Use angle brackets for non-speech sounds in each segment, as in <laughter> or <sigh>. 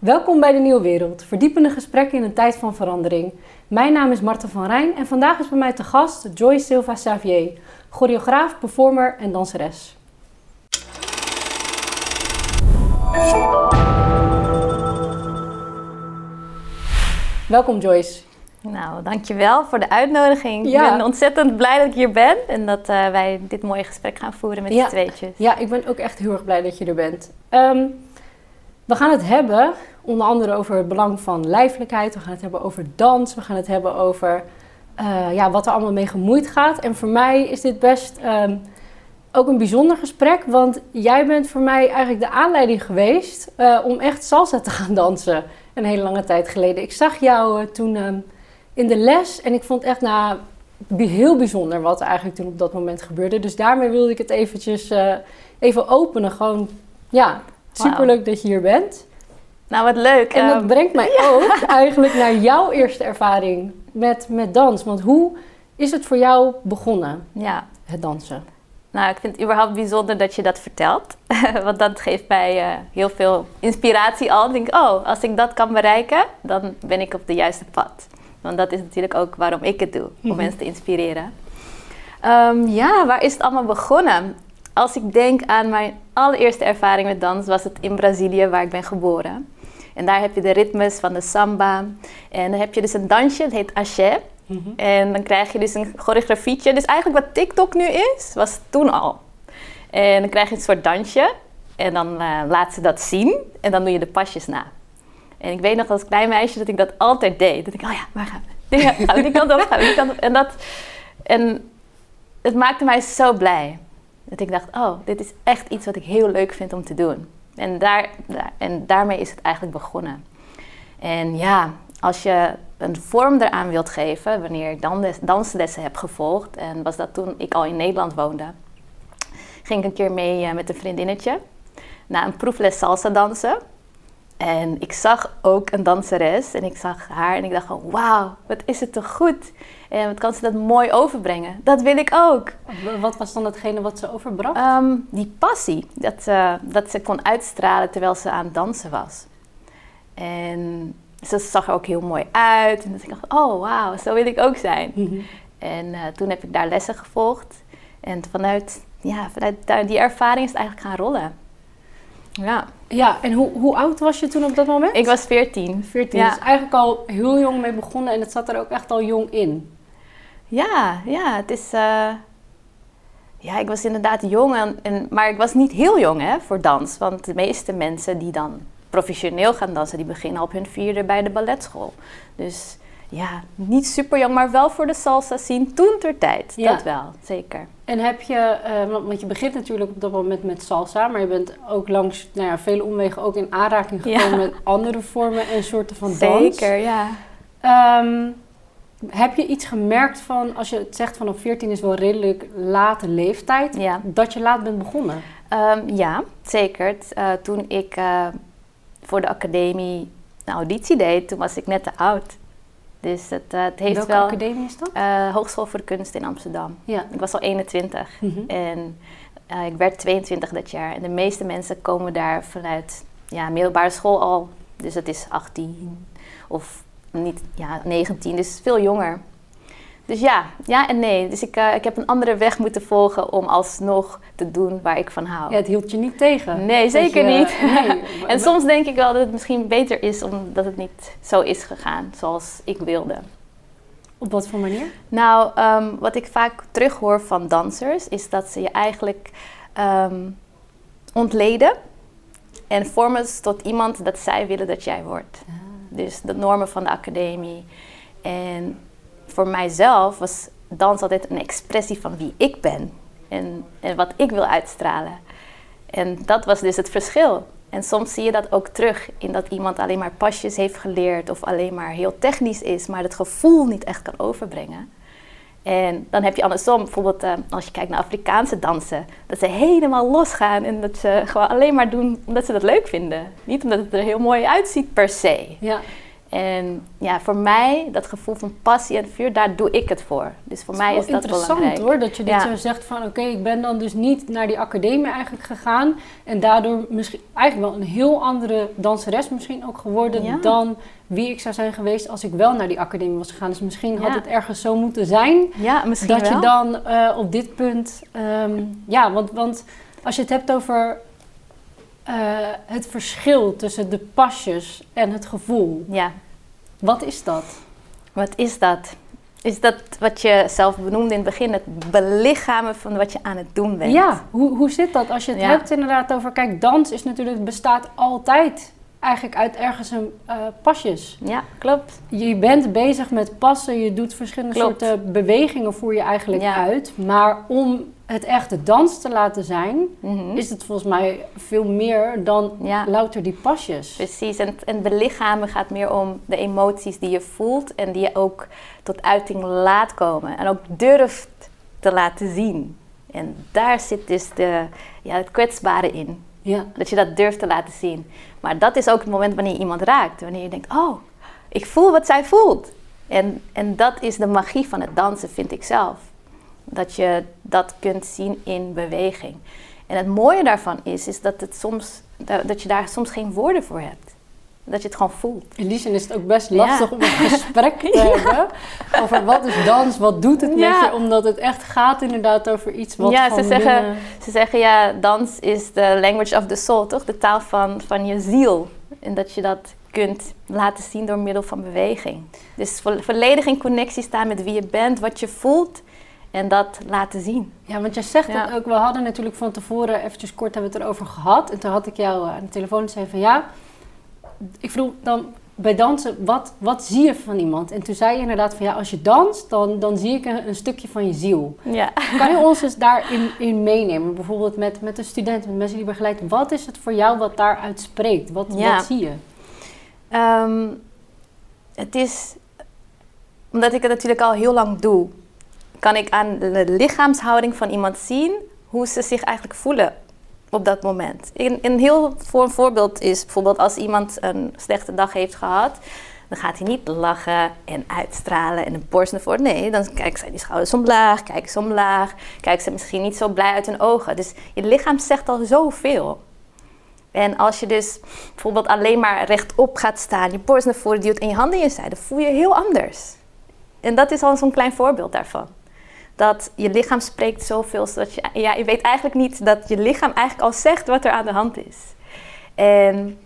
Welkom bij de Nieuwe Wereld, verdiepende gesprekken in een tijd van verandering. Mijn naam is Marta van Rijn en vandaag is bij mij te gast Joyce Silva Savier, choreograaf, performer en danseres. Welkom Joyce. Nou, dankjewel voor de uitnodiging. Ja. Ik ben ontzettend blij dat ik hier ben en dat eh, wij dit mooie gesprek gaan voeren met Ja. z'n tweetjes. Ja, ik ben ook echt heel erg blij dat je er bent. Ehm, we gaan het hebben onder andere over het belang van lijfelijkheid. We gaan het hebben over dans. We gaan het hebben over eh, ja, wat er allemaal mee gemoeid gaat. En voor mij is dit best ehm, ook een bijzonder gesprek. Want jij bent voor mij eigenlijk de aanleiding geweest eh, om echt salsa te gaan dansen. Een hele lange tijd geleden. Ik zag jou eh, toen ehm, in de les en ik vond echt nou, bi- heel bijzonder wat er eigenlijk toen op dat moment gebeurde. Dus daarmee wilde ik het eventjes even openen. Gewoon, ja, superleuk dat je hier bent. Nou, wat leuk. En dat Ehm, brengt mij <laughs> ook eigenlijk naar jouw eerste ervaring met, met dans. Want hoe is het voor jou begonnen, ja. het dansen? Nou, ik vind het überhaupt bijzonder dat je dat vertelt. <laughs> Want dat geeft mij eh, heel veel inspiratie al. Ik denk, oh, als ik dat kan bereiken, dan ben ik op de juiste pad. Want dat is natuurlijk ook waarom ik het doe, om Mhm. mensen te inspireren. Ehm, ja, waar is het allemaal begonnen? Als ik denk aan mijn allereerste ervaring met dans, was het in Brazilië, waar ik ben geboren. En daar heb je de ritmes van de samba. En dan heb je dus een dansje, het heet axé. En dan krijg je dus een choreografietje. Dus eigenlijk wat TikTok nu is, was toen al. En dan krijg je een soort dansje. En dan eh, laat ze dat zien. En dan doe je de pasjes na. En ik weet nog als klein meisje dat ik dat altijd deed. Dat ik, oh ja, waar gaan we? Gaan we die kant op, gaan we die kant op. En, dat, en het maakte mij zo blij. Dat ik dacht, oh, dit is echt iets wat ik heel leuk vind om te doen. En, daar, en daarmee is het eigenlijk begonnen. En ja, als je een vorm eraan wilt geven, wanneer ik dan danslessen heb gevolgd, en was dat toen ik al in Nederland woonde, ging ik een keer mee eh, met een vriendinnetje naar een proefles salsa dansen. En ik zag ook een danseres en ik zag haar en ik dacht van wauw, wat is het toch goed. En wat kan ze dat mooi overbrengen. Dat wil ik ook. Wat was dan hetgene wat ze overbracht? Ehm, die passie, dat, ze dat ze kon uitstralen terwijl ze aan het dansen was. En ze zag er ook heel mooi uit. En dat ik dacht, oh wauw, zo wil ik ook zijn. Mhm. En eh, toen heb ik daar lessen gevolgd. En vanuit, ja, vanuit die ervaring is het eigenlijk gaan rollen. Ja, Ja, en hoe, hoe oud was je toen op dat moment? ik was 14. 14. Ja. Dus eigenlijk al heel jong mee begonnen en het zat er ook echt al jong in. Ja, ja, het is. eh, ja, ik was inderdaad jong, en, en, maar ik was niet heel jong hè, voor dans. Want de meeste mensen die dan professioneel gaan dansen, die beginnen op hun vierde bij de balletschool. Dus ja, niet super jong, maar wel voor de salsa zien toen ter tijd. Ja. Dat wel, zeker. En heb je, eh, want je begint natuurlijk op dat moment met salsa, maar je bent ook langs nou ja, vele omwegen ook in aanraking Ja. gekomen met andere vormen en soorten van dans. Zeker, ja. Ehm, heb je iets gemerkt van, als je het zegt van op 14 is wel redelijk late leeftijd, Ja. dat je laat bent begonnen? Ehm, ja, zeker. Eh, toen ik eh, voor de academie een auditie deed, toen was ik net te oud. Dus het, eh, het heeft Welke wel... academie is dat? Hogeschool voor de Kunst in Amsterdam. Ja. Ik was al 21 Mhm. en ik werd 22 dat jaar. En de meeste mensen komen daar vanuit ja, middelbare school al. Dus het is 18 of niet, ja, 19, dus veel jonger. Dus ja, ja en nee. Dus ik, eh, ik heb een andere weg moeten volgen om alsnog te doen waar ik van hou. Ja, het hield je niet tegen. Nee, zeker je- niet. <laughs> Nee. <laughs> En soms denk ik wel dat het misschien beter is omdat het niet zo is gegaan zoals ik wilde. Op wat voor manier? Nou, ehm, wat ik vaak terughoor van dansers is dat ze je eigenlijk ehm, ontleden en vormen ze tot iemand dat zij willen dat jij wordt. Dus de normen van de academie. En voor mijzelf was dans altijd een expressie van wie ik ben en, en wat ik wil uitstralen. En dat was dus het verschil. En soms zie je dat ook terug in dat iemand alleen maar pasjes heeft geleerd of alleen maar heel technisch is, maar het gevoel niet echt kan overbrengen. En dan heb je andersom, bijvoorbeeld eh, als je kijkt naar Afrikaanse dansen, dat ze helemaal losgaan en dat ze gewoon alleen maar doen omdat ze dat leuk vinden. Niet omdat het er heel mooi uitziet per se. Ja. En ja, voor mij, dat gevoel van passie en vuur, daar doe ik het voor. Dus voor mij is dat interessant belangrijk. hoor, dat je dit Ja. zo zegt van oké, ik ben dan dus niet naar die academie eigenlijk gegaan en daardoor misschien eigenlijk wel een heel andere danseres misschien ook geworden Ja. dan wie ik zou zijn geweest als ik wel naar die academie was gegaan. Dus misschien had het ergens zo moeten zijn Ja, misschien dat wel. je dan eh, op dit punt, ehm, ja, want, want als je het hebt over eh, het verschil tussen de pasjes en het gevoel, Ja, wat is dat? wat is dat? Is dat wat je zelf benoemde in het begin, het belichamen van wat je aan het doen bent? Ja, hoe, hoe zit dat? Als je het Ja. hebt inderdaad over... Kijk, dans is natuurlijk, bestaat altijd eigenlijk uit ergens een eh, pasjes. Ja, klopt. Je bent bezig met passen, je doet verschillende Klopt. soorten bewegingen voer je eigenlijk Ja. uit. Maar om het echte dans te laten zijn, Mhm. is het volgens mij veel meer dan Ja. louter die pasjes. Precies, en, en belichamen gaat meer om de emoties die je voelt en die je ook tot uiting laat komen. En ook durft te laten zien. En daar zit dus de, ja, het kwetsbare in. Ja. Dat je dat durft te laten zien. Maar dat is ook het moment wanneer je iemand raakt. Wanneer je denkt, oh, ik voel wat zij voelt. En, en dat is de magie van het dansen, vind ik zelf. Dat je dat kunt zien in beweging. En het mooie daarvan is, is dat, het soms, dat je daar soms geen woorden voor hebt. Dat je het gewoon voelt. In die zin is het ook best lastig Ja. om een gesprek te <laughs> hebben over wat is dans, wat doet het Ja. met je, omdat het echt gaat inderdaad over iets wat Ja, ze zeggen- binnen- Ze zeggen ja, dans is de language of the soul, toch? De taal van, van je ziel. En dat je dat kunt laten zien door middel van beweging. Dus vo- volledig in connectie staan met wie je bent, wat je voelt en dat laten zien. Ja, want jij zegt Ja. het ook. We hadden natuurlijk van tevoren eventjes kort hebben we het erover gehad. En toen had ik jou eh, aan de telefoon en zei van ja, ik vroeg dan bij dansen, wat, wat zie je van iemand? En toen zei je inderdaad van ja, als je danst, dan, dan zie ik een, een stukje van je ziel. Ja. Kan je ons eens daarin in meenemen? Bijvoorbeeld met, met de studenten, met mensen die je begeleidt. Wat is het voor jou wat daaruit spreekt? Wat, Ja. wat zie je? Ehm, het is, omdat ik het natuurlijk al heel lang doe, kan ik aan de lichaamshouding van iemand zien hoe ze zich eigenlijk voelen op dat moment. Een, heel voor voorbeeld is bijvoorbeeld als iemand een slechte dag heeft gehad, dan gaat hij niet lachen en uitstralen en een borst naar voren. Nee, dan kijkt zij die schouders omlaag, kijkt ze omlaag, kijkt ze misschien niet zo blij uit hun ogen. Dus je lichaam zegt al zoveel. En als je dus bijvoorbeeld alleen maar rechtop gaat staan, je borst naar voren duwt en je handen in je zijde, voel je heel anders. En dat is al zo'n klein voorbeeld daarvan. Dat je lichaam spreekt zoveel, zodat je, ja, je weet eigenlijk niet dat je lichaam eigenlijk al zegt wat er aan de hand is. En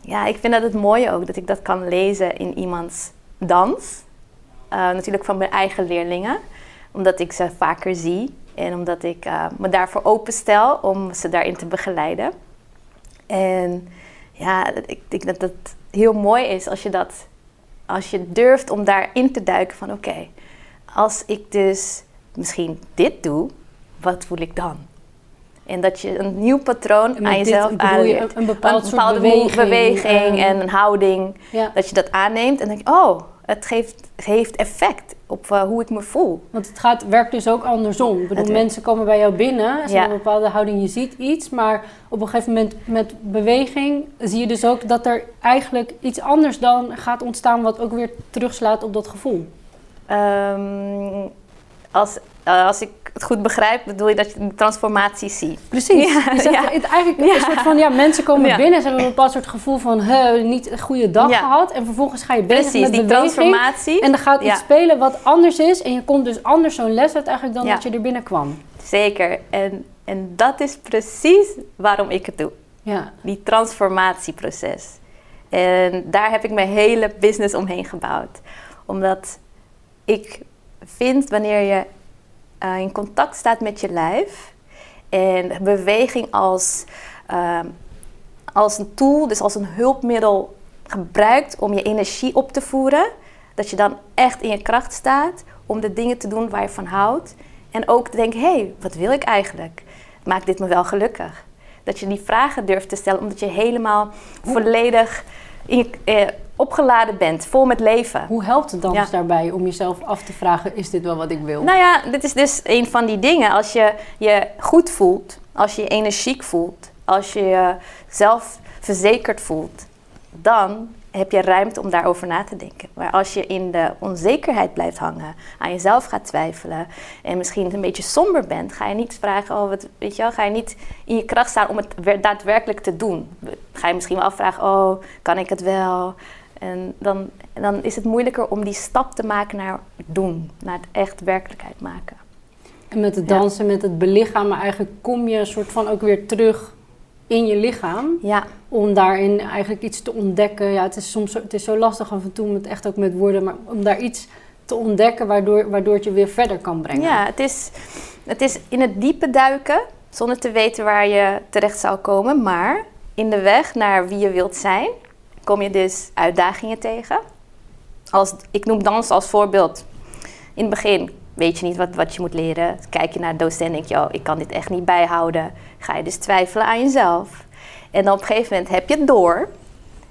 ja, ik vind dat het mooie ook, dat ik dat kan lezen in iemands dans. Eh, natuurlijk van mijn eigen leerlingen, omdat ik ze vaker zie en omdat ik eh, me daarvoor openstel om ze daarin te begeleiden. En ja, ik denk dat het heel mooi is als je dat, als je durft om daarin te duiken van oké, als ik dus misschien dit doe, wat voel ik dan? En dat je een nieuw patroon aan jezelf je aanleert. een, bepaald bepaalde beweging. beweging eh, en een houding. ja. Dat je dat aanneemt en denk oh, het geeft, heeft effect op eh, hoe ik me voel. Want het gaat, werkt dus ook andersom. Ik bedoel, Het mensen komen bij jou binnen, ze Ja. een bepaalde houding, je ziet iets, maar op een gegeven moment met beweging zie je dus ook dat er eigenlijk iets anders dan gaat ontstaan, wat ook weer terugslaat op dat gevoel. Ehm, als, eh, als ik het goed begrijp, bedoel je dat je een transformatie ziet. Precies. Ja, ja. het eigenlijk Ja. een soort van, ja, mensen komen binnen, ze hebben een bepaald soort gevoel van, niet een goede dag gehad. En vervolgens ga je bezig Precies, met die beweging. transformatie. En er gaat iets spelen wat anders is. En je komt dus anders zo'n les uit eigenlijk dan dat je er binnenkwam. Zeker. En, en dat is precies waarom ik het doe. Ja. Die transformatieproces. En daar heb ik mijn hele business omheen gebouwd. Omdat ik vind wanneer je eh, in contact staat met je lijf en beweging als, ehm, als een tool, dus als een hulpmiddel gebruikt om je energie op te voeren, dat je dan echt in je kracht staat om de dingen te doen waar je van houdt. En ook te denken, hé, hey, wat wil ik eigenlijk? Maakt dit me wel gelukkig? Dat je die vragen durft te stellen, omdat je helemaal volledig in je- eh, opgeladen bent, vol met leven. Hoe helpt het dans Ja. daarbij om jezelf af te vragen, is dit wel wat ik wil? Nou ja, dit is dus een van die dingen. Als je je goed voelt, als je je energiek voelt, als je je zelfverzekerd voelt, dan heb je ruimte om daarover na te denken. Maar als je in de onzekerheid blijft hangen, aan jezelf gaat twijfelen en misschien een beetje somber bent, ga je niet vragen, oh, wat, weet je wel, ga je niet in je kracht staan om het daadwerkelijk te doen. Ga je misschien wel afvragen, oh, kan ik het wel? En dan, dan is het moeilijker om die stap te maken naar doen, naar het echt werkelijkheid maken. En met het dansen, met het belichamen, eigenlijk kom je een soort van ook weer terug in je lichaam. Ja. Om daarin eigenlijk iets te ontdekken. Ja, het is soms zo, het is zo lastig af en toe, met echt ook met woorden, maar om daar iets te ontdekken waardoor, waardoor het je weer verder kan brengen. Ja, het is, het is in het diepe duiken, zonder te weten waar je terecht zou komen. Maar in de weg naar wie je wilt zijn, kom je dus uitdagingen tegen. Als, ik noem dans als voorbeeld. In het begin weet je niet wat, wat je moet leren. Kijk je naar de docent en denk je, oh, ik kan dit echt niet bijhouden. Ga je dus twijfelen aan jezelf. En dan op een gegeven moment heb je het door.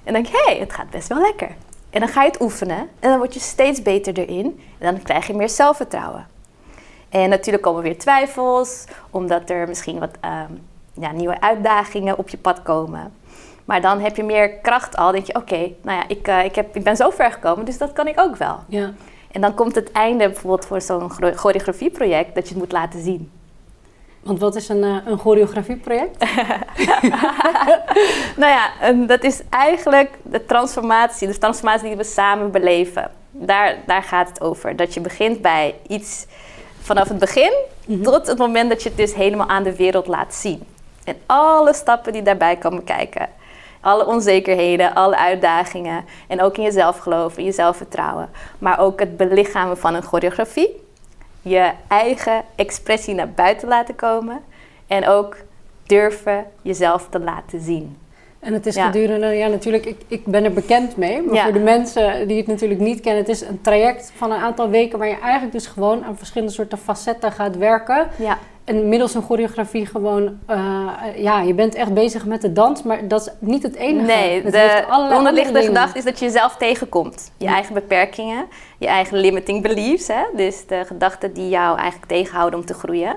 En denk je, hé, hey, het gaat best wel lekker. En dan ga je het oefenen. En dan word je steeds beter erin. En dan krijg je meer zelfvertrouwen. En natuurlijk komen weer twijfels, omdat er misschien wat um, ja, nieuwe uitdagingen op je pad komen. Maar dan heb je meer kracht al. Denk je, oké, nou ja, ik, uh, ik, heb, ik ben zo ver gekomen, dus dat kan ik ook wel. Ja. En dan komt het einde bijvoorbeeld voor zo'n choreografieproject dat je het moet laten zien. Want wat is een, uh, een choreografieproject? <laughs> <laughs> nou ja, dat is eigenlijk de transformatie, de transformatie die we samen beleven. Daar, daar gaat het over. Dat je begint bij iets vanaf het begin mm -hmm. tot het moment dat je het dus helemaal aan de wereld laat zien. En alle stappen die daarbij komen kijken. Alle onzekerheden, alle uitdagingen. En ook in jezelf geloven, in jezelf vertrouwen. Maar ook het belichamen van een choreografie. Je eigen expressie naar buiten laten komen. En ook durven jezelf te laten zien. En het is gedurende, ja natuurlijk, ik, ik ben er bekend mee. Maar voor de mensen die het natuurlijk niet kennen, het is een traject van een aantal weken waar je eigenlijk dus gewoon aan verschillende soorten facetten gaat werken. Ja. En middels een choreografie gewoon, uh, ja, je bent echt bezig met de dans, maar dat is niet het enige. Nee, het de onderliggende gedachte is dat je jezelf tegenkomt. Je ja. eigen beperkingen, je eigen limiting beliefs. Hè? Dus de gedachten die jou eigenlijk tegenhouden om te groeien.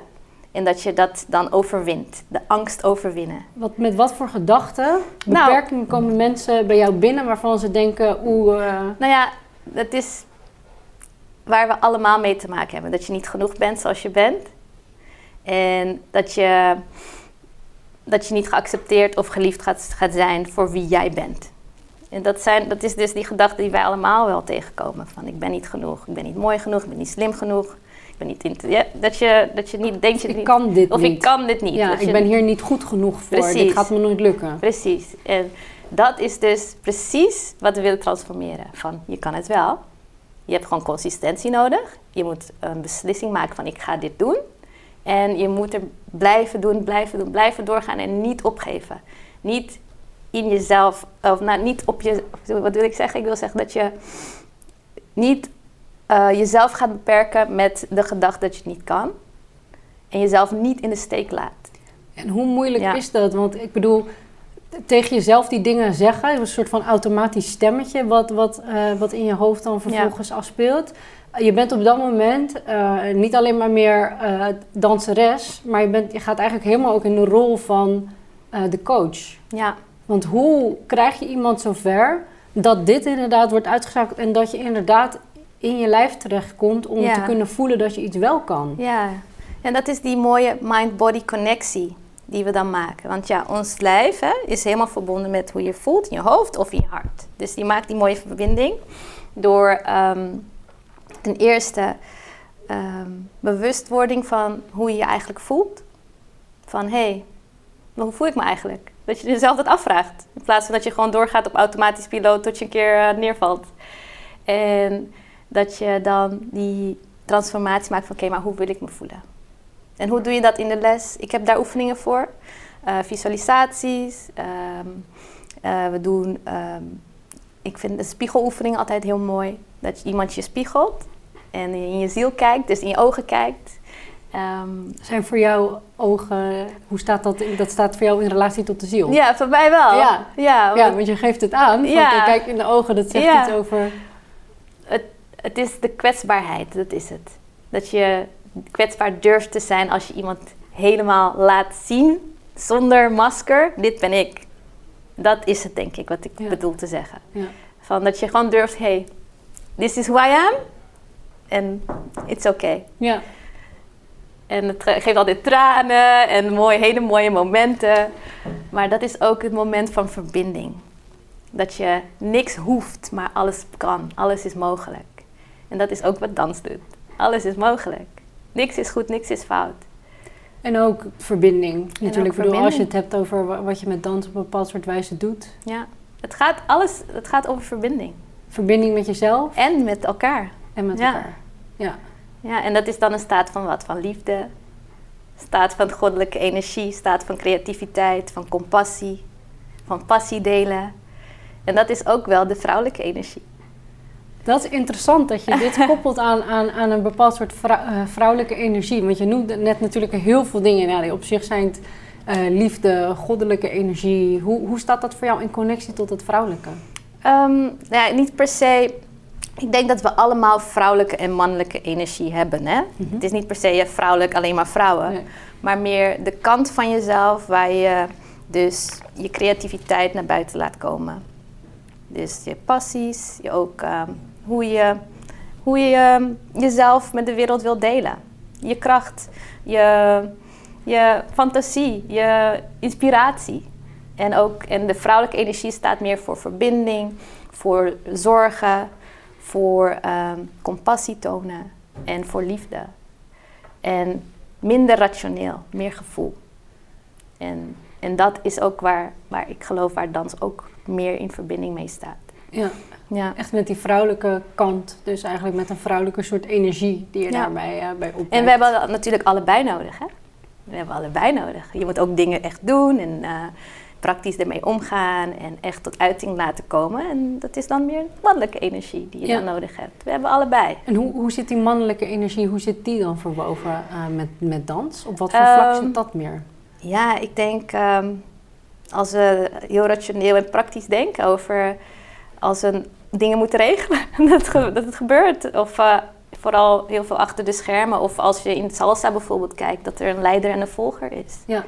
En dat je dat dan overwint, de angst overwinnen. Wat, met wat voor gedachten, nou, beperkingen komen mensen bij jou binnen waarvan ze denken, oeh... Uh... Nou ja, dat is waar we allemaal mee te maken hebben. Dat je niet genoeg bent zoals je bent. En dat je, dat je niet geaccepteerd of geliefd gaat, gaat zijn voor wie jij bent. En dat, zijn, dat is dus die gedachte die wij allemaal wel tegenkomen. Van ik ben niet genoeg, ik ben niet mooi genoeg, ik ben niet slim genoeg. Ben niet ja, dat, je, dat je niet denkt... Ik kan dit of niet. ik kan dit niet. Ja, ik ben hier niet goed genoeg voor. Precies. Dit gaat me nooit lukken. Precies. En dat is dus precies wat we willen transformeren. Van je kan het wel. Je hebt gewoon consistentie nodig. Je moet een beslissing maken van ik ga dit doen. En je moet er blijven doen, blijven doen, blijven doorgaan en niet opgeven. Niet in jezelf, of nou, niet op je, wat wil ik zeggen? Ik wil zeggen dat je niet uh, jezelf gaat beperken met de gedachte dat je het niet kan. En jezelf niet in de steek laat. En hoe moeilijk ja. is dat? Want ik bedoel, tegen jezelf die dingen zeggen, een soort van automatisch stemmetje wat, wat, uh, wat in je hoofd dan vervolgens ja. afspeelt. Je bent op dat moment uh, niet alleen maar meer danseres, maar je, bent, je gaat eigenlijk helemaal ook in de rol van de coach. Ja. Want hoe krijg je iemand zover dat dit inderdaad wordt uitgeschakeld en dat je inderdaad in je lijf terechtkomt om ja. te kunnen voelen dat je iets wel kan? Ja, en dat is die mooie mind-body connectie die we dan maken. Want ja, ons lijf hè, is helemaal verbonden met hoe je voelt in je hoofd of in je hart. Dus die maakt die mooie verbinding door um, ten eerste um, bewustwording van hoe je je eigenlijk voelt. Van hé, hey, hoe voel ik me eigenlijk? Dat je jezelf dat afvraagt. In plaats van dat je gewoon doorgaat op automatisch piloot tot je een keer uh, neervalt. En dat je dan die transformatie maakt van oké, okay, maar hoe wil ik me voelen? En hoe doe je dat in de les? Ik heb daar oefeningen voor. Uh, visualisaties. Um, uh, we doen, um, ik vind de spiegeloefening altijd heel mooi. Dat iemand je spiegelt en in je ziel kijkt, dus in je ogen kijkt. Um, Zijn voor jou ogen, hoe staat dat? Dat staat voor jou in relatie tot de ziel? Ja, voor mij wel. Ja, ja, want, ja, want je geeft het aan. Ja. Kijk in de ogen, dat zegt ja. iets over. Het, is de kwetsbaarheid, dat is het. Dat je kwetsbaar durft te zijn als je iemand helemaal laat zien zonder masker. Dit ben ik. Dat is het, denk ik, wat ik Ja. bedoel te zeggen. Ja. Van dat je gewoon durft, hey, this is who I am. En it's okay. Ja. En het ge- geeft altijd tranen en mooie, hele mooie momenten. Maar dat is ook het moment van verbinding. Dat je niks hoeft, maar alles kan. Alles is mogelijk. En dat is ook wat dans doet. Alles is mogelijk. Niks is goed, niks is fout. En ook verbinding. Natuurlijk, ook bedoel, als je het hebt over wa- wat je met dans op een bepaald soort wijze doet. Ja. Het gaat, alles, het gaat over verbinding. Verbinding met jezelf En met elkaar. en met Ja. elkaar. Ja. Ja, en dat is dan een staat van wat? Van liefde, staat van goddelijke energie, staat van creativiteit, van compassie, van passie delen. En dat is ook wel de vrouwelijke energie. Dat is interessant dat je dit <laughs> koppelt aan, aan, aan een bepaald soort vrou- eh, vrouwelijke energie. Want je noemde net natuurlijk heel veel dingen. Ja, die op zich zijn het eh, liefde, goddelijke energie. Hoe, hoe staat dat voor jou in connectie tot het vrouwelijke? Nou ja, niet per se. Ik denk dat we allemaal vrouwelijke en mannelijke energie hebben. Hè? Mhm. Het is niet per se je vrouwelijk alleen maar vrouwen. Nee. Maar meer de kant van jezelf waar je dus je creativiteit naar buiten laat komen. Dus je passies, je ook ehm, hoe je, hoe je ehm, jezelf met de wereld wil delen. Je kracht, je, je fantasie, je inspiratie. En ook en de vrouwelijke energie staat meer voor verbinding, voor zorgen, voor ehm, compassie tonen en voor liefde. En minder rationeel, meer gevoel. En, en dat is ook waar, waar ik geloof waar dans ook meer in verbinding mee staat. Ja, Ja. echt met die vrouwelijke kant. Dus eigenlijk met een vrouwelijke soort energie die je Ja. daarbij eh, bij opwekt. En we hebben dat natuurlijk allebei nodig, hè? We hebben allebei nodig. Je moet ook dingen echt doen en eh, praktisch ermee omgaan en echt tot uiting laten komen. En dat is dan meer mannelijke energie die je Ja. dan nodig hebt. We hebben allebei. En hoe, hoe zit die mannelijke energie, hoe zit die dan verwoven eh, met, met dans? Op wat voor vlak Ehm, zit dat meer? Ja, ik denk ehm, als we heel rationeel en praktisch denken over als we dingen moeten regelen, <laughs> dat, dat het gebeurt. Of eh, vooral heel veel achter de schermen. Of als je in salsa bijvoorbeeld kijkt, dat er een leider en een volger is. Ja,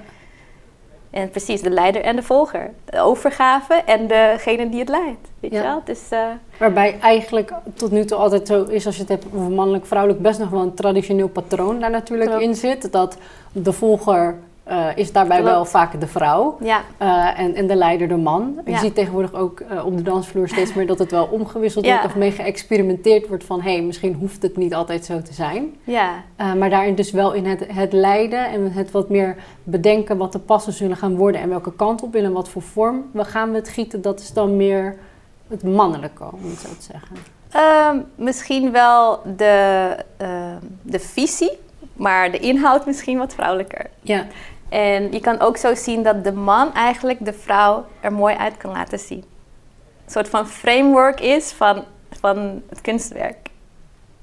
En precies, de leider en de volger. De overgave en degene die het leidt. Weet Ja. je wel? Dus, eh, waarbij eigenlijk tot nu toe altijd zo is als je het hebt over mannelijk, vrouwelijk, best nog wel een traditioneel patroon daar natuurlijk Klopt. in zit. Dat de volger eh, is daarbij Klopt. wel vaak de vrouw. ja, eh, en, en de leider de man. Je ziet tegenwoordig ook eh, op de dansvloer steeds meer dat het wel omgewisseld Ja. wordt of mee geëxperimenteerd wordt van hé, hey, misschien hoeft het niet altijd zo te zijn. ja, maar daarin dus wel in het, het leiden en het wat meer bedenken wat de passen zullen gaan worden en welke kant op in en wat voor vorm we gaan we het gieten, dat is dan meer het mannelijke, om het zo te zeggen. Ehm, misschien wel de, ehm, de visie, maar de inhoud misschien wat vrouwelijker. Ja, En je kan ook zo zien dat de man eigenlijk de vrouw er mooi uit kan laten zien. Een soort van framework is van, van het kunstwerk.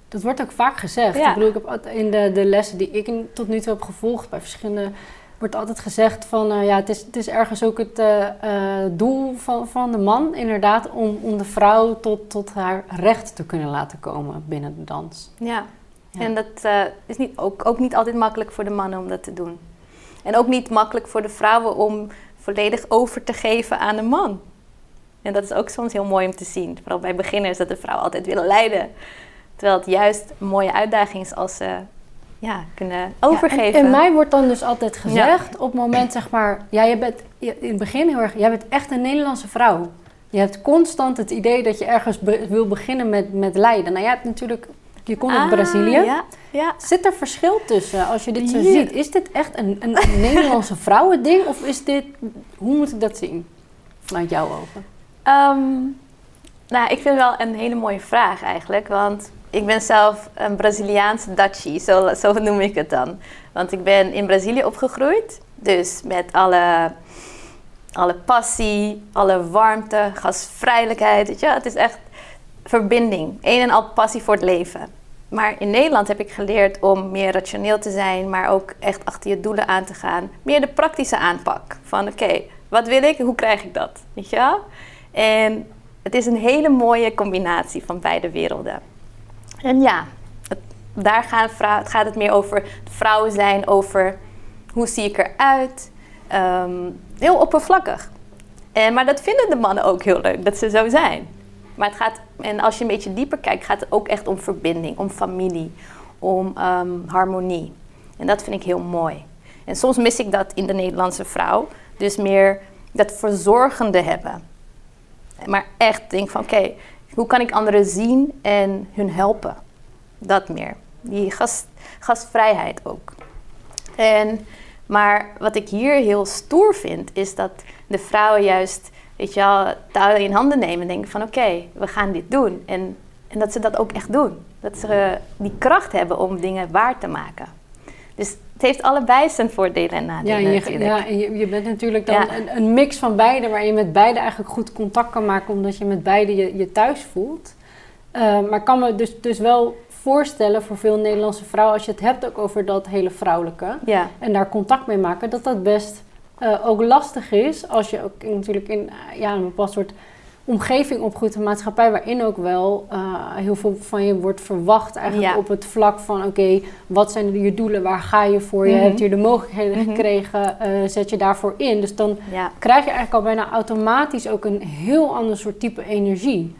dat wordt ook vaak gezegd. Ja. Ik bedoel, ik heb in de, de lessen die ik in- tot nu toe heb gevolgd bij verschillende wordt altijd gezegd van eh, ja, het is, het is ergens ook het eh, eh, doel van, van de man, inderdaad, om, om de vrouw tot, tot haar recht te kunnen laten komen binnen de dans. Ja. Ja. En dat is niet, ook, ook niet altijd makkelijk voor de mannen om dat te doen. En ook niet makkelijk voor de vrouwen om volledig over te geven aan de man. En dat is ook soms heel mooi om te zien. Vooral bij beginners dat de vrouwen altijd willen leiden. Terwijl het juist een mooie uitdaging is als ze ja, kunnen overgeven. Ja, en, en mij wordt dan dus altijd gezegd, op het moment zeg maar, ja, je bent je- in het begin heel erg, jij bent echt een Nederlandse vrouw. Je hebt constant het idee dat je ergens be- wil beginnen met, met leiden. Nou, jij hebt natuurlijk, je komt uit Ah, Brazilië. Ja, ja. Zit er verschil tussen als je dit zo Ja. ziet? Is dit echt een, een <laughs> Nederlandse vrouwending of is dit, hoe moet ik dat zien vanuit jouw ogen? Ehm, nou, ik vind het wel een hele mooie vraag eigenlijk. Want ik ben zelf een Braziliaanse Dachi, zo, zo noem ik het dan. Want ik ben in Brazilië opgegroeid. Dus met alle, alle passie, alle warmte, gastvrijelijkheid. Weet je? Het is echt verbinding. Een en al passie voor het leven. Maar in Nederland heb ik geleerd om meer rationeel te zijn, maar ook echt achter je doelen aan te gaan. Meer de praktische aanpak. Van oké, wat wil ik? Hoe krijg ik dat? Weet je wel? En het is een hele mooie combinatie van beide werelden. En ja, daar gaan vrou- het gaat het meer over vrouwen zijn, over hoe zie ik eruit. Ehm, heel oppervlakkig. En, maar dat vinden de mannen ook heel leuk, dat ze zo zijn. Maar het gaat, en als je een beetje dieper kijkt, gaat het ook echt om verbinding, om familie, om ehm, harmonie. En dat vind ik heel mooi. En soms mis ik dat in de Nederlandse vrouw. Dus meer dat verzorgende hebben. Maar echt denk van oké, hoe kan ik anderen zien en hun helpen? Dat meer. Die gast, gastvrijheid ook. En, maar wat ik hier heel stoer vind, is dat de vrouwen juist, weet je wel, touwen in handen nemen en denken van oké, we gaan dit doen. En, en dat ze dat ook echt doen. Dat ze die kracht hebben om dingen waar te maken. Dus het heeft allebei zijn voordelen en nadelen ja, je, natuurlijk. Ja, en je, je bent natuurlijk dan een, een, mix van beide, waar je met beide eigenlijk goed contact kan maken, omdat je met beide je, je thuis voelt. Uh, maar ik kan me dus, dus wel voorstellen voor veel Nederlandse vrouwen, als je het hebt ook over dat hele vrouwelijke, ja. en daar contact mee maken, dat dat best uh, ook lastig is als je ook natuurlijk in ja, een bepaald soort omgeving opgroeit, een maatschappij waarin ook wel uh, heel veel van je wordt verwacht. Eigenlijk Ja. op het vlak van, oké, wat zijn je doelen, waar ga je voor? Je Mhm. hebt hier de mogelijkheden Mhm. gekregen, eh, zet je daarvoor in. Dus dan ja, krijg je eigenlijk al bijna automatisch ook een heel ander soort type energie.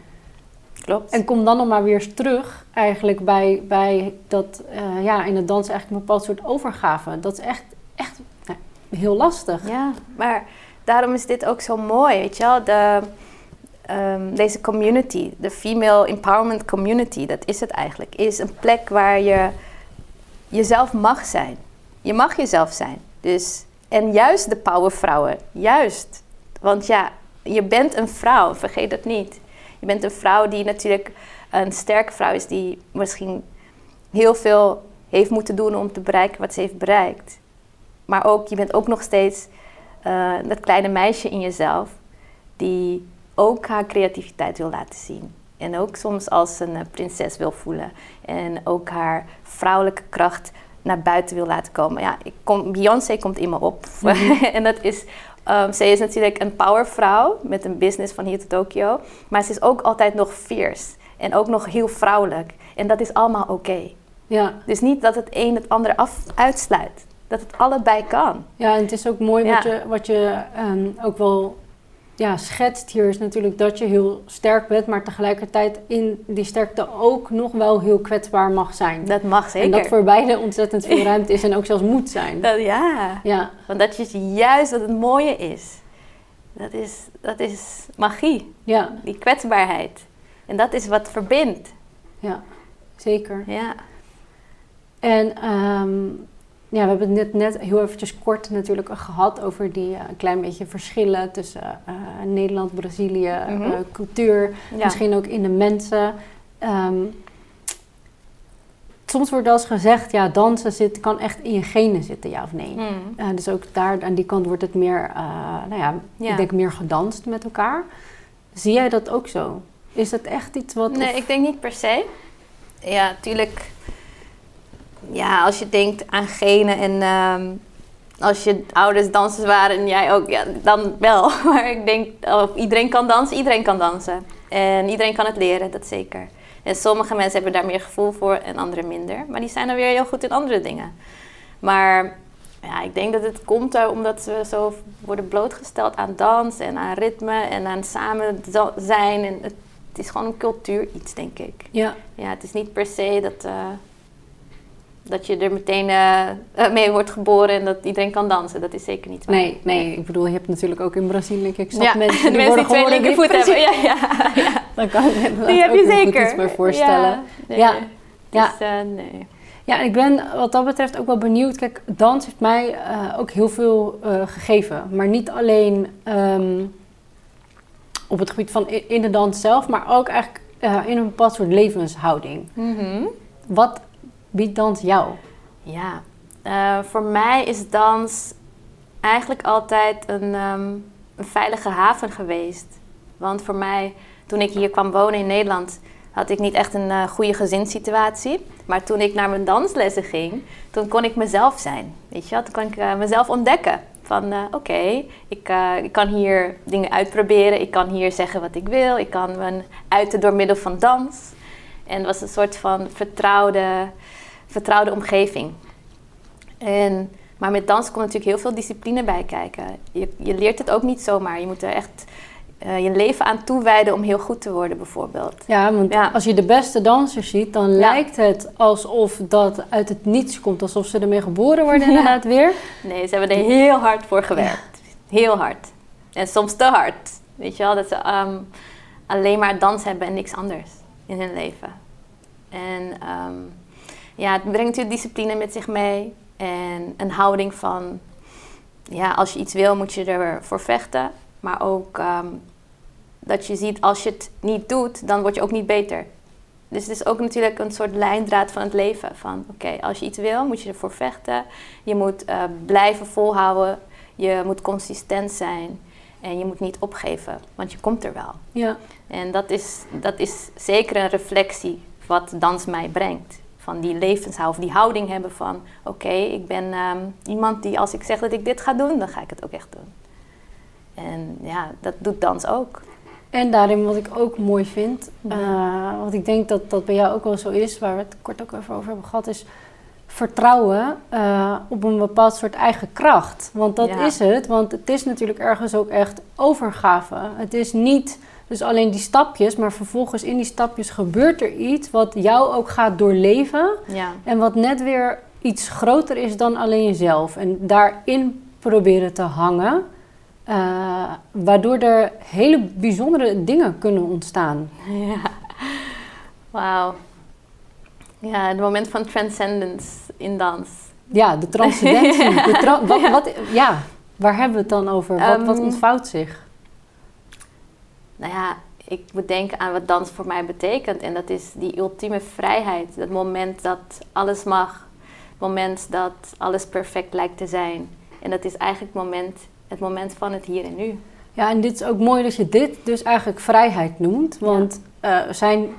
klopt. En kom dan nog maar weer eens terug eigenlijk bij, bij dat, eh, ja, in het dansen eigenlijk een bepaald soort overgave. Dat is echt, heel lastig. Ja, maar daarom is dit ook zo mooi, weet je wel. De, ehm, deze community, de female empowerment community, dat is het eigenlijk. Is een plek waar je jezelf mag zijn. Je mag jezelf zijn. Dus, en juist de powervrouwen, juist. Want ja, je bent een vrouw, vergeet dat niet. Je bent een vrouw die natuurlijk een sterke vrouw is, die misschien heel veel heeft moeten doen om te bereiken wat ze heeft bereikt. Maar ook, je bent ook nog steeds eh, dat kleine meisje in jezelf die ook haar creativiteit wil laten zien. En ook soms als een eh, prinses wil voelen. En ook haar vrouwelijke kracht naar buiten wil laten komen. Ja, ik kom, Beyoncé komt in me op. <laughs> en dat is, um, zij is natuurlijk een powervrouw met een business van hier tot Tokio. Maar ze is ook altijd nog fierce. En ook nog heel vrouwelijk. En dat is allemaal oké. Ja. Dus niet dat het een het andere af, uitsluit. Dat het allebei kan. Ja, en het is ook mooi wat je, wat je ehm, ook wel ja, schetst hier, is natuurlijk dat je heel sterk bent, maar tegelijkertijd in die sterkte ook nog wel heel kwetsbaar mag zijn. Dat mag zeker. En dat voor beide ontzettend veel ruimte is en ook zelfs moet zijn. Dat- ja. Ja, Want dat is juist wat het mooie is. Dat is, dat is magie. ja, Die kwetsbaarheid. En dat is wat verbindt. ja, zeker. Ja. En ehm, ja, we hebben het net, net heel eventjes kort natuurlijk gehad over die een klein beetje verschillen tussen eh, Nederland, Brazilië, Mhm. eh, cultuur, ja. misschien ook in de mensen. Ehm, soms wordt wel eens gezegd, ja, dansen zit, kan echt in je genen zitten, ja of nee. Eh, dus ook daar aan die kant wordt het meer, nou ja, Ja. ik denk meer gedanst met elkaar. Zie jij dat ook zo? Is dat echt iets wat... Nee, of- ik denk niet per se. Ja, natuurlijk. Ja, als je denkt aan genen en ehm, als je ouders dansers waren en jij ook, ja, dan wel. <laughs> Maar ik denk, of iedereen kan dansen, iedereen kan dansen. En iedereen kan het leren, dat zeker. En sommige mensen hebben daar meer gevoel voor en andere minder. Maar die zijn dan weer heel goed in andere dingen. Maar ja, ik denk dat het komt omdat we zo worden blootgesteld aan dans en aan ritme en aan samen zijn. En het, het is gewoon een cultuur iets, denk ik. Ja, Ja, het is niet per se dat, eh, dat je er meteen eh, eh, mee wordt geboren en dat iedereen kan dansen. Dat is zeker niet waar. nee, nee, ik bedoel, je hebt natuurlijk ook in Brazilië, ik snap Ja, mensen <laughs> die mensen die twee linkervoet hebben. Ja, ja, ja. <laughs> Dan kan ik me Die heb je zeker. iets bij voorstellen. Ja, nee. Ja, ja. Dus, eh, nee. Ja, en ik ben wat dat betreft ook wel benieuwd. Kijk, dans heeft mij ook heel veel gegeven. Maar niet alleen ehm, op het gebied van in de dans zelf, maar ook eigenlijk in een bepaald soort levenshouding. Mhm. Wat biedt dans jou? Ja, eh, voor mij is dans eigenlijk altijd een, ehm, een veilige haven geweest. Want voor mij, toen ik hier kwam wonen in Nederland, had ik niet echt een eh, goede gezinssituatie. Maar toen ik naar mijn danslessen ging, toen kon ik mezelf zijn. Weet je wel? Toen kon ik eh, mezelf ontdekken. Van oké, ik, ik kan hier dingen uitproberen. Ik kan hier zeggen wat ik wil. Ik kan me uiten door middel van dans. En het was een soort van vertrouwde, vertrouwde omgeving. En Maar met dans komt natuurlijk heel veel discipline bij kijken. Je, je leert het ook niet zomaar. Je moet er echt uh, je leven aan toewijden om heel goed te worden, bijvoorbeeld. Ja, want als je de beste dansers ziet, dan lijkt het alsof dat uit het niets komt. Alsof ze ermee geboren worden, <laughs> inderdaad weer. Nee, ze hebben er heel hard voor gewerkt. Heel hard. En soms te hard. Weet je wel, dat ze ehm, alleen maar dans hebben en niks anders in hun leven. En ehm, ja, het brengt natuurlijk discipline met zich mee. En een houding van, ja, als je iets wil, moet je ervoor vechten. Maar ook ehm, dat je ziet, als je het niet doet, dan word je ook niet beter. Dus het is ook natuurlijk een soort lijndraad van het leven. Van oké, als je iets wil, moet je ervoor vechten. Je moet uh, blijven volhouden. Je moet consistent zijn. En je moet niet opgeven, want je komt er wel. Ja. En dat is, dat is zeker een reflectie wat dans mij brengt. Van die levenshouding, die houding hebben van... oké, ik ben ehm, iemand die als ik zeg dat ik dit ga doen, dan ga ik het ook echt doen. En ja, dat doet dans ook. En daarin wat ik ook mooi vind, uh, want ik denk dat dat bij jou ook wel zo is, waar we het kort ook even over hebben gehad, is vertrouwen uh, op een bepaald soort eigen kracht. Want dat is het, want het is natuurlijk ergens ook echt overgave. Het is niet dus alleen die stapjes, maar vervolgens in die stapjes gebeurt er iets wat jou ook gaat doorleven. Ja. En wat net weer iets groter is dan alleen jezelf. En daarin proberen te hangen. Uh, waardoor er hele bijzondere dingen kunnen ontstaan. Ja, wauw. Ja, het moment van transcendence in dans. Ja, de transcendentie. <laughs> de tra wat, ja. Wat, ja, waar hebben we het dan over? Wat, wat ehm, ontvouwt zich? Nou ja, ik moet denken aan wat dans voor mij betekent. En dat is die ultieme vrijheid. Het moment dat alles mag. Het moment dat alles perfect lijkt te zijn. En dat is eigenlijk het moment het moment van het hier en nu. Ja, en dit is ook mooi dat je dit dus eigenlijk vrijheid noemt. Want ja. uh, we zijn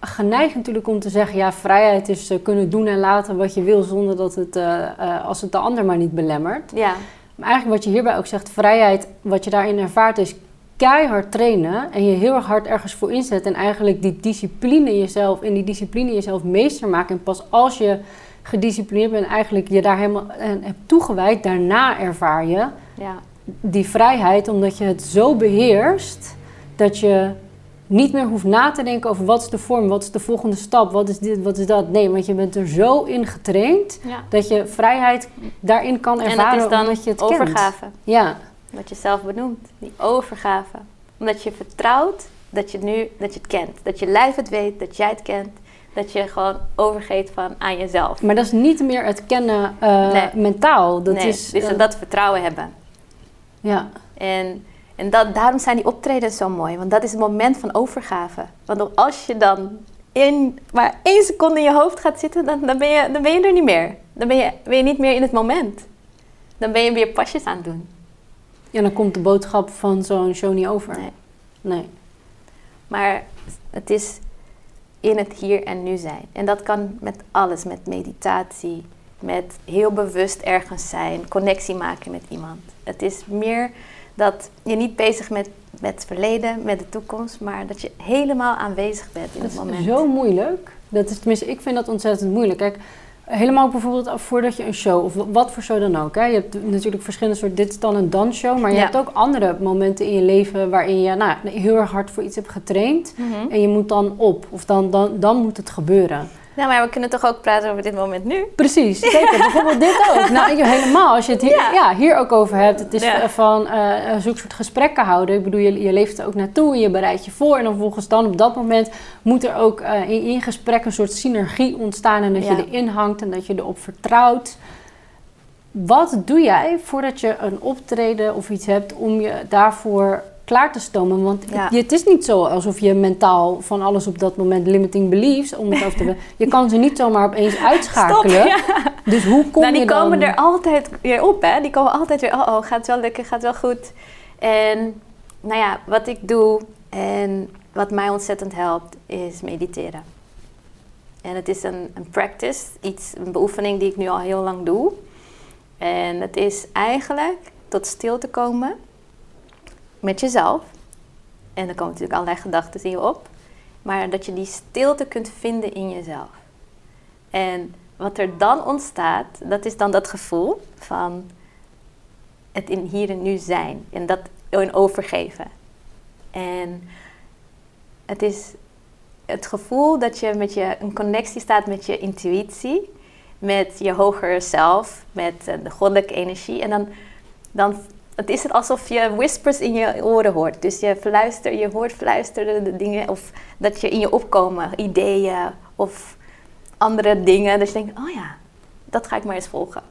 geneigd natuurlijk om te zeggen... ja, vrijheid is uh, kunnen doen en laten wat je wil... zonder dat het, uh, als het de ander maar niet belemmert. Ja. Maar eigenlijk wat je hierbij ook zegt... vrijheid, wat je daarin ervaart is keihard trainen... en je heel erg hard ergens voor inzet... en eigenlijk die discipline jezelf... in die discipline jezelf meester maken. En pas als je gedisciplineerd bent... eigenlijk je daar helemaal hebt toegewijd... daarna ervaar je... Ja die vrijheid, omdat je het zo beheerst dat je niet meer hoeft na te denken over wat is de vorm, wat is de volgende stap, wat is dit, wat is dat. Nee, want je bent er zo in getraind dat je vrijheid daarin kan ervaren. En dat is dan omdat je het overgave. Kent. Ja. Wat je zelf benoemt, die overgave. Omdat je vertrouwt dat je, nu, dat je het kent. Dat je lijf het weet, dat jij het kent. Dat je gewoon overgeeft van aan jezelf. Maar dat is niet meer het kennen uh, mentaal. Dat nee, is, uh, dat vertrouwen hebben. Ja. En, en dat, daarom zijn die optredens zo mooi, want dat is het moment van overgave. Want als je dan in maar één seconde in je hoofd gaat zitten, dan, dan, ben, je, dan ben je er niet meer. Dan ben je, ben je niet meer in het moment. Dan ben je weer pasjes aan het doen. Ja, dan komt de boodschap van zo'n show niet over. Nee. nee. Maar het is in het hier en nu zijn. En dat kan met alles, met meditatie, met heel bewust ergens zijn, connectie maken met iemand. Het is meer dat je niet bezig bent met het verleden, met de toekomst, maar dat je helemaal aanwezig bent in het moment. Dat is zo moeilijk. Dat is, tenminste, ik vind dat ontzettend moeilijk. Kijk, helemaal bijvoorbeeld voordat je een show, of wat voor show dan ook. Hè? Je hebt natuurlijk verschillende soorten, dit is dan een dansshow, maar je hebt ook andere momenten in je leven waarin je nou, heel erg hard voor iets hebt getraind. Mhm. En je moet dan op, of dan, dan, dan moet het gebeuren. Ja, maar we kunnen toch ook praten over dit moment nu? Precies, zeker. <laughs> Bijvoorbeeld dit ook. Nou, helemaal. Als je het hier, ja. hier ook over hebt. Het is van uh, zo'n soort gesprekken houden. Ik bedoel, je, je leeft er ook naartoe en je bereidt je voor. En dan volgens dan op dat moment moet er ook uh, in, in gesprek een soort synergie ontstaan. En dat je erin hangt en dat je erop vertrouwt. Wat doe jij voordat je een optreden of iets hebt om je daarvoor klaar te stomen. Want het is niet zo alsof je mentaal van alles op dat moment limiting beliefs, om het over te. <laughs> Je kan ze niet zomaar opeens uitschakelen. Dus hoe kom nou, je die komen er altijd weer op, hè? Die komen altijd weer, oh, oh, gaat wel lekker, gaat wel goed. En nou ja, wat ik doe en wat mij ontzettend helpt, is mediteren. En het is een, een practice, iets, een beoefening die ik nu al heel lang doe. En het is eigenlijk tot stil te komen met jezelf. En dan komen natuurlijk allerlei gedachten in je op. Maar dat je die stilte kunt vinden in jezelf. En wat er dan ontstaat, dat is dan dat gevoel van het in hier en nu zijn en dat in overgeven. En het is het gevoel dat je met je een connectie staat met je intuïtie, met je hogere zelf, met eh, de goddelijke energie. En dan, dan het is het alsof je whispers in je oren hoort. Dus je fluistert, je hoort fluisterende dingen of dat je in je opkomen, ideeën of andere dingen. Dat je denkt, oh ja, dat ga ik maar eens volgen.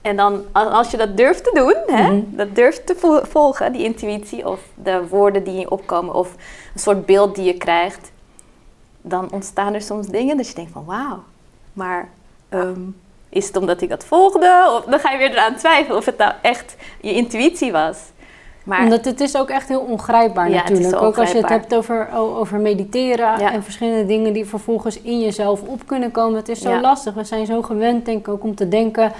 En dan, als je dat durft te doen, hè, mhm. dat durft te volgen, die intuïtie of de woorden die in je opkomen of een soort beeld die je krijgt, dan ontstaan er soms dingen dat je denkt van wauw, maar ehm, is het omdat ik dat volgde? Of dan ga je weer eraan twijfelen of het nou echt je intuïtie was. Maar, Omdat het is ook echt heel ongrijpbaar natuurlijk. Ook als je het hebt over, over mediteren en verschillende dingen die vervolgens in jezelf op kunnen komen. Het is zo lastig. We zijn zo gewend, denk ik, ook om te denken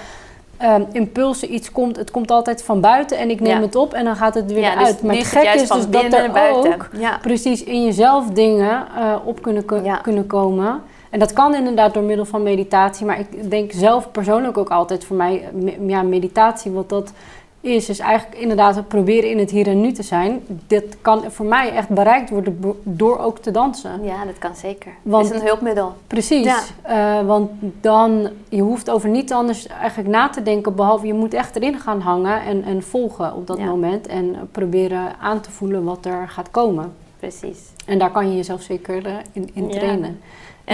um, impulsen, iets komt, het komt altijd van buiten en ik neem het op en dan gaat het weer dus uit. Maar het gekke is dus dat er ook precies in jezelf dingen uh, op kunnen, kunnen komen. En dat kan inderdaad door middel van meditatie, maar ik denk zelf persoonlijk ook altijd voor mij, ja, meditatie, wat dat is, is eigenlijk inderdaad proberen in het hier en nu te zijn. Dit kan voor mij echt bereikt worden door ook te dansen. Ja, dat kan zeker. Want, het is een hulpmiddel. Precies. Ja. Uh, want dan, je hoeft over niets anders eigenlijk na te denken, behalve je moet echt erin gaan hangen en, en volgen op dat moment. En proberen aan te voelen wat er gaat komen. Precies. En daar kan je jezelf zeker uh, in, in trainen.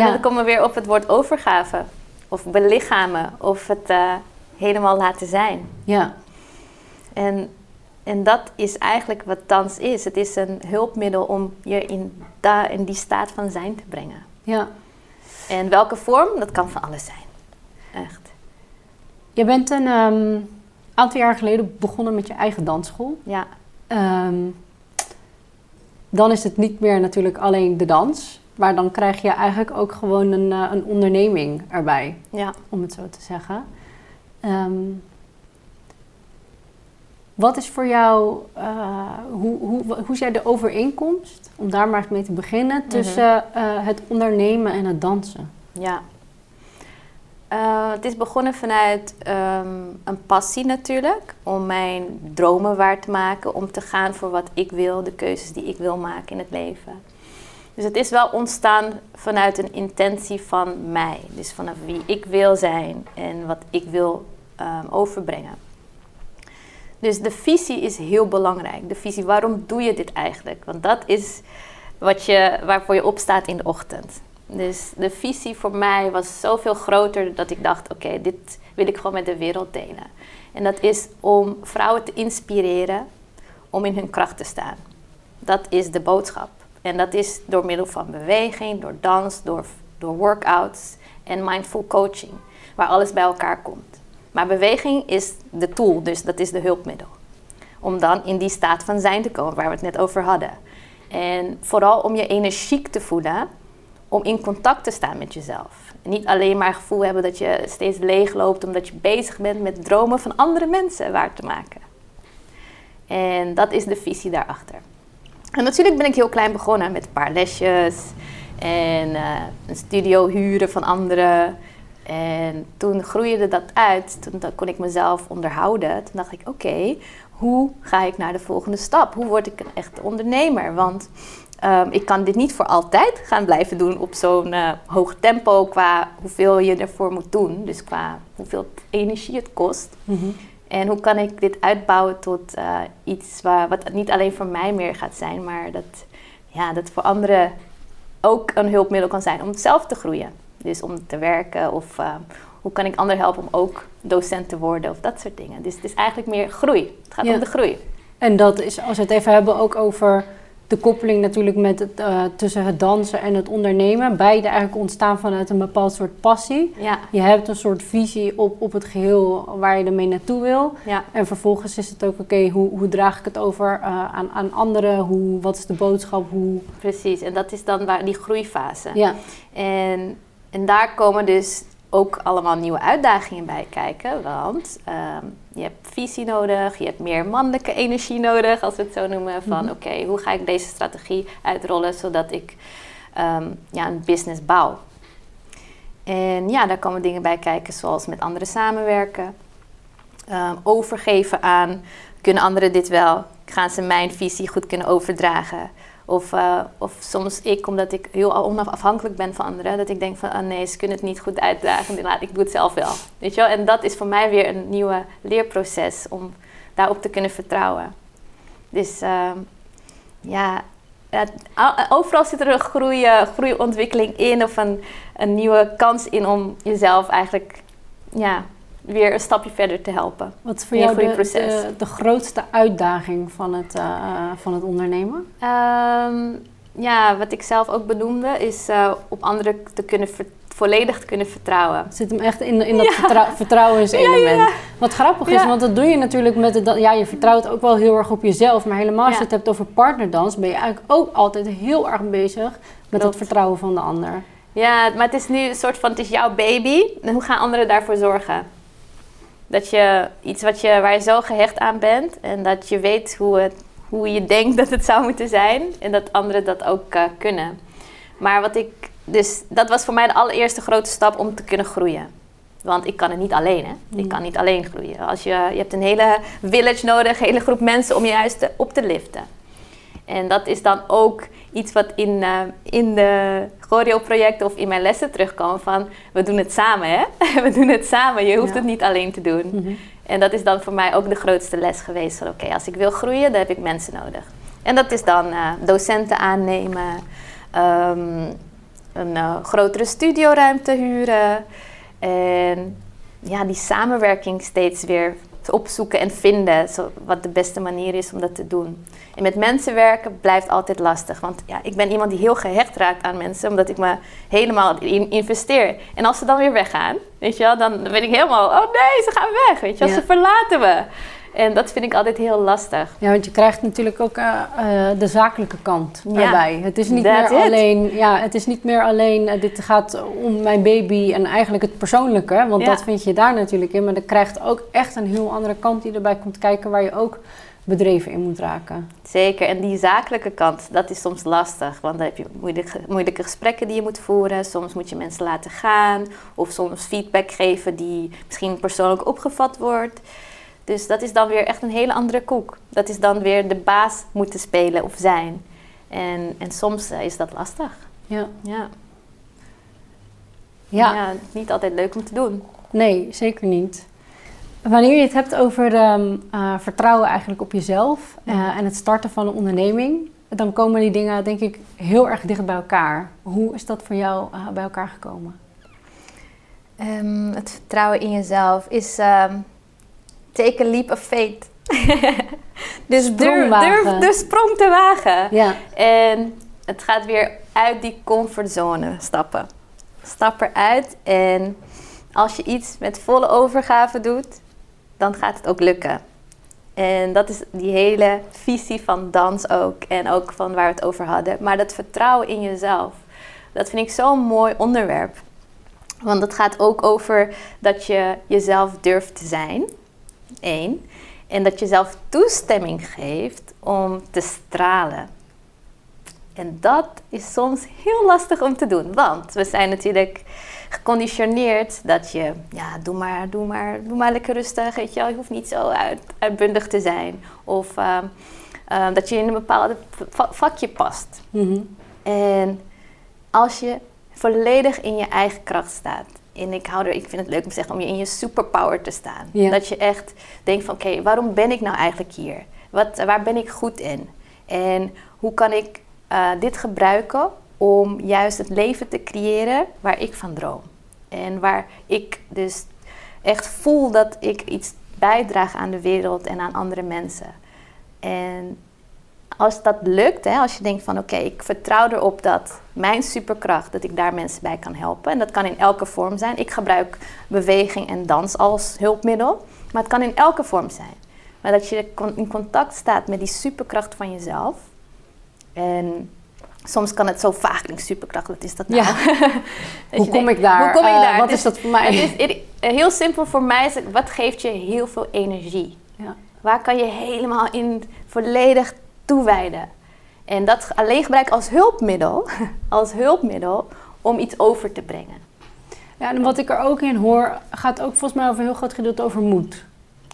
En dan komen we weer op het woord overgave. Of belichamen. Of het uh, helemaal laten zijn. Ja. En, en dat is eigenlijk wat dans is. Het is een hulpmiddel om je in, da, in die staat van zijn te brengen. Ja. En welke vorm? Dat kan van alles zijn. Echt. Je bent een um, aantal jaar geleden begonnen met je eigen dansschool. Ja. Um, dan is het niet meer natuurlijk alleen de dans. Maar dan krijg je eigenlijk ook gewoon een, uh, een onderneming erbij. Ja. Om het zo te zeggen. Um, wat is voor jou, uh, hoe, hoe, hoe jij de overeenkomst, om daar maar mee te beginnen, mhm. tussen uh, het ondernemen en het dansen? Ja. Uh, het is begonnen vanuit um, een passie natuurlijk, om mijn dromen waar te maken, om te gaan voor wat ik wil, de keuzes die ik wil maken in het leven. Dus het is wel ontstaan vanuit een intentie van mij, dus vanaf wie ik wil zijn en wat ik wil um, overbrengen. Dus de visie is heel belangrijk. De visie, waarom doe je dit eigenlijk? Want dat is wat je, waarvoor je opstaat in de ochtend. Dus de visie voor mij was zoveel groter dat ik dacht: oké, dit wil ik gewoon met de wereld delen. En dat is om vrouwen te inspireren om in hun kracht te staan. Dat is de boodschap. En dat is door middel van beweging, door dans, door, door workouts en mindful coaching, waar alles bij elkaar komt. Maar beweging is de tool, dus dat is de hulpmiddel. Om dan in die staat van zijn te komen waar we het net over hadden. En vooral om je energiek te voelen, om in contact te staan met jezelf. Niet alleen maar het gevoel hebben dat je steeds leeg loopt omdat je bezig bent met dromen van andere mensen waar te maken. En dat is de visie daarachter. En natuurlijk ben ik heel klein begonnen met een paar lesjes en uh, een studio huren van anderen. En toen groeide dat uit, toen kon ik mezelf onderhouden. Toen dacht ik, oké, hoe ga ik naar de volgende stap? Hoe word ik een echte ondernemer? Want um, ik kan dit niet voor altijd gaan blijven doen op zo'n uh, hoog tempo qua hoeveel je ervoor moet doen. Dus qua hoeveel energie het kost. Mm En hoe kan ik dit uitbouwen tot uh, iets waar, wat niet alleen voor mij meer gaat zijn, maar dat, ja, dat voor anderen ook een hulpmiddel kan zijn om zelf te groeien. Dus om te werken of uh, hoe kan ik anderen helpen om ook docent te worden of dat soort dingen. Dus het is eigenlijk meer groei. Het gaat om de groei. En dat is, als we het even hebben ook over de koppeling natuurlijk met het, uh, tussen het dansen en het ondernemen. Beide eigenlijk ontstaan vanuit een bepaald soort passie. Ja. Je hebt een soort visie op, op het geheel waar je ermee naartoe wil. Ja. En vervolgens is het ook, oké, hoe, hoe draag ik het over uh, aan, aan anderen? Hoe, wat is de boodschap? Hoe... Precies, en dat is dan waar, die groeifase. Ja. En en daar komen dus ook allemaal nieuwe uitdagingen bij kijken. Want ehm, je hebt visie nodig, je hebt meer mannelijke energie nodig, als we het zo noemen. Van mhm. oké, hoe ga ik deze strategie uitrollen zodat ik um, ja, een business bouw? En ja, daar komen dingen bij kijken, zoals met anderen samenwerken, ehm, overgeven aan, kunnen anderen dit wel? Gaan ze mijn visie goed kunnen overdragen? Of, uh, of soms ik, omdat ik heel onafhankelijk ben van anderen, dat ik denk van, oh nee, ze kunnen het niet goed uitdragen, laat, ik doe het zelf wel. Weet je wel? En dat is voor mij weer een nieuwe leerproces om daarop te kunnen vertrouwen. Dus uh, ja, overal zit er een groei, groeiontwikkeling in of een, een nieuwe kans in om jezelf eigenlijk ja, weer een stapje verder te helpen. Wat is voor jou de, de, de, grootste uitdaging van het, uh, van het ondernemen? Um, ja, wat ik zelf ook benoemde, is uh, op anderen te kunnen volledig te kunnen vertrouwen. Zit hem echt in, in dat ja. <laughs> vertrouwenselement. Ja, Wat grappig is, want dat doe je natuurlijk met het... Ja, je vertrouwt ook wel heel erg op jezelf. Maar helemaal als je het hebt over partnerdans... ben je eigenlijk ook altijd heel erg bezig met dat vertrouwen van de ander. Ja, maar het is nu een soort van... Het is jouw baby. En hoe gaan anderen daarvoor zorgen? Dat je iets wat je, waar je zo gehecht aan bent... en dat je weet hoe, het, hoe je denkt dat het zou moeten zijn... en dat anderen dat ook uh, kunnen. Maar wat ik dus dat was voor mij de allereerste grote stap om te kunnen groeien. Want ik kan het niet alleen, hè. Ik mm. kan niet alleen groeien. Als je, je hebt een hele village nodig, een hele groep mensen om je juist op te liften. En dat is dan ook iets wat in, uh, in de Gorio-projecten of in mijn lessen terugkomt van... we doen het samen, hè? <laughs> we doen het samen, je hoeft het niet alleen te doen. Mhm. En dat is dan voor mij ook de grootste les geweest van... oké, als ik wil groeien, dan heb ik mensen nodig. En dat is dan uh, docenten aannemen... Um, een uh, grotere studioruimte huren. En ja, die samenwerking steeds weer opzoeken en vinden. Zo, wat de beste manier is om dat te doen. En met mensen werken blijft altijd lastig. Want ja, ik ben iemand die heel gehecht raakt aan mensen. Omdat ik me helemaal in investeer. En als ze dan weer weggaan, weet je wel, dan ben ik helemaal... Oh nee, ze gaan weg, weet je wel. Ze verlaten me. En dat vind ik altijd heel lastig. Ja, want je krijgt natuurlijk ook uh, de zakelijke kant erbij. het is niet meer alleen, ja, het is niet meer alleen, uh, dit gaat om mijn baby en eigenlijk het persoonlijke, want dat vind je daar natuurlijk in. Maar er krijgt ook echt een heel andere kant die erbij komt kijken, waar je ook bedreven in moet raken. Zeker, en die zakelijke kant, dat is soms lastig. Want dan heb je moeilijke, moeilijke gesprekken die je moet voeren. Soms moet je mensen laten gaan. Of soms feedback geven die misschien persoonlijk opgevat wordt. Dus dat is dan weer echt een hele andere koek. Dat is dan weer de baas moeten spelen of zijn. En, en soms eh, is dat lastig. Ja. ja. Ja. ja. Niet altijd leuk om te doen. Nee, zeker niet. Wanneer je het hebt over um, uh, vertrouwen eigenlijk op jezelf uh, en het starten van een onderneming, dan komen die dingen denk ik heel erg dicht bij elkaar. Hoe is dat voor jou uh, bij elkaar gekomen? Um, het vertrouwen in jezelf is um, take a leap of faith. <laughs> dus durf, durf de sprong te wagen. Ja. En het gaat weer uit die comfortzone stappen. Stap eruit en als je iets met volle overgave doet, dan gaat het ook lukken. En dat is die hele visie van dans ook en ook van waar we het over hadden. Maar dat vertrouwen in jezelf, dat vind ik zo'n mooi onderwerp. Want het gaat ook over dat je jezelf durft te zijn. Eén. En dat je zelf toestemming geeft om te stralen. En dat is soms heel lastig om te doen, want we zijn natuurlijk geconditioneerd dat je, ja, doe maar, doe maar, doe maar lekker rustig, weet je wel. Je hoeft niet zo uit, uitbundig te zijn. Of uh, uh, dat je in een bepaald vakje past. Mhm. En als je volledig in je eigen kracht staat en ik, hou er, ik vind het leuk om te zeggen om je in je superpower te staan. Dat je echt denkt van oké, waarom ben ik nou eigenlijk hier? Wat, waar ben ik goed in? En hoe kan ik uh, dit gebruiken om juist het leven te creëren waar ik van droom? En waar ik dus echt voel dat ik iets bijdraag aan de wereld en aan andere mensen. En als dat lukt, hè, als je denkt van oké, ik vertrouw erop dat mijn superkracht, dat ik daar mensen bij kan helpen. En dat kan in elke vorm zijn. Ik gebruik beweging en dans als hulpmiddel, maar het kan in elke vorm zijn. Maar dat je in contact staat met die superkracht van jezelf. En soms kan het zo vaag klinken, superkracht, wat is dat nou? Ja. <laughs> hoe, kom ik daar? hoe kom ik daar? Uh, wat is dat voor mij? Het is, heel simpel voor mij is wat geeft je heel veel energie? Ja. Waar kan je helemaal in volledig toewijden. En dat alleen gebruiken als hulpmiddel, <laughs> als hulpmiddel om iets over te brengen. Ja, en wat ik er ook in hoor, gaat ook volgens mij over een heel groot gedeelte over moed.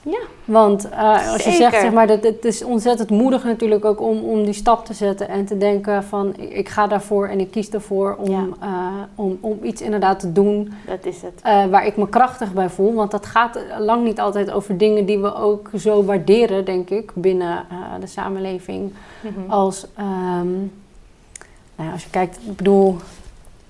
Ja. Want uh, als je zegt, zeg maar, dat het is ontzettend moedig natuurlijk ook om, om die stap te zetten en te denken van ik, ga daarvoor en ik kies ervoor om, Ja. eh, om, om iets inderdaad te doen Dat is het. eh, waar ik me krachtig bij voel. Want dat gaat lang niet altijd over dingen die we ook zo waarderen, denk ik, binnen eh, de samenleving. Mhm. Als, ehm, nou ja, als je kijkt, ik bedoel,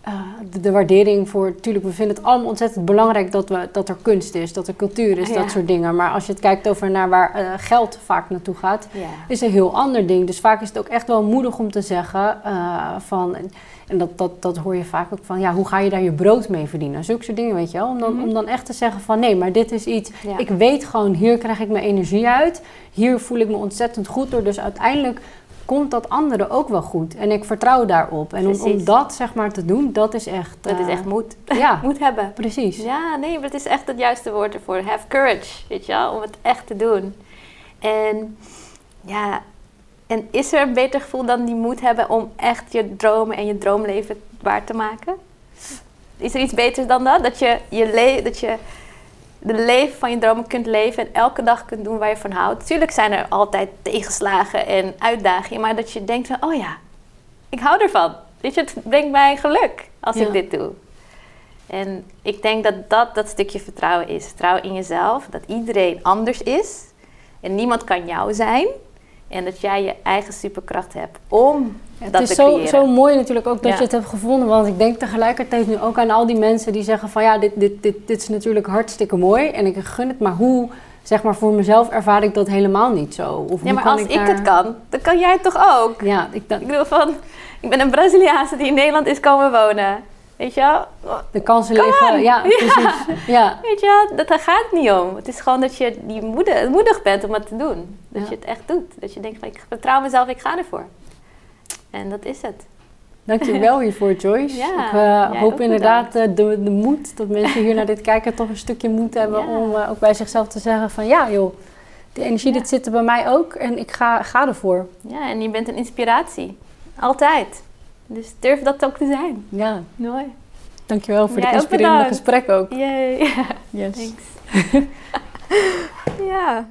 eh, de, de waardering voor, natuurlijk, we vinden het allemaal ontzettend belangrijk dat, we, dat er kunst is, dat er cultuur is, Ja. dat soort dingen. Maar als je het kijkt over naar waar eh, geld vaak naartoe gaat, Ja. is een heel ander ding. Dus vaak is het ook echt wel moedig om te zeggen eh, van, en dat, dat, dat hoor je vaak ook van, ja, hoe ga je daar je brood mee verdienen? Zulke soort dingen, weet je wel. Om dan, Mhm. om dan echt te zeggen van, nee, maar dit is iets, Ja. ik weet gewoon, hier krijg ik mijn energie uit. Hier voel ik me ontzettend goed door. Dus uiteindelijk komt dat andere ook wel goed. En ik vertrouw daarop. En om, om dat zeg maar te doen, dat is echt... Dat is eh, echt moed. <laughs> Ja, Moed hebben. precies. Ja, nee, maar het is echt het juiste woord ervoor. Have courage, weet je wel, om het echt te doen. En ja, en is er een beter gevoel dan die moed hebben om echt je dromen en je droomleven waar te maken? Is er iets beters dan dat? Dat je je, le dat je de leven van je dromen kunt leven en elke dag kunt doen waar je van houdt. Tuurlijk zijn er altijd tegenslagen en uitdagingen, maar dat je denkt van, oh ja, ik hou ervan. Weet je, het brengt mij geluk als Ja. ik dit doe. En ik denk dat dat dat stukje vertrouwen is. Vertrouwen in jezelf, dat iedereen anders is en niemand kan jou zijn. En dat jij je eigen superkracht hebt om Het is zo, zo mooi natuurlijk ook dat Ja. je het hebt gevonden. Want ik denk tegelijkertijd nu ook aan al die mensen die zeggen van... ja, dit, dit, dit, dit is natuurlijk hartstikke mooi en ik gun het. Maar hoe, zeg maar, voor mezelf ervaar ik dat helemaal niet zo? Of ja, maar als ik, daar- het kan, dan kan jij het toch ook? Ja, ik, dat, Ik bedoel van, ik ben een Braziliaanse die in Nederland is komen wonen. Weet je wel? de kansen liggen... Ja, <laughs> Ja. precies. Ja. Weet je wel, dat, daar gaat het niet om. Het is gewoon dat je die moedig, moedig bent om het te doen. Dat Ja. je het echt doet. Dat je denkt van, ik vertrouw mezelf, ik ga ervoor. En dat is het. Dank je wel hiervoor, Joyce. <laughs> Ja, ik eh, hoop inderdaad eh, de, de moed, dat mensen hier naar dit kijken toch een stukje moed hebben Ja. om eh, ook bij zichzelf te zeggen van ja joh, die energie Ja. dit zit er bij mij ook en ik ga, ga ervoor. Ja, en je bent een inspiratie. Altijd. Dus durf dat ook te zijn. Ja, Mooi. dankjewel voor dit inspirerende bedankt. gesprek ook. Yay. Yes. <laughs> Thanks. <laughs> ja.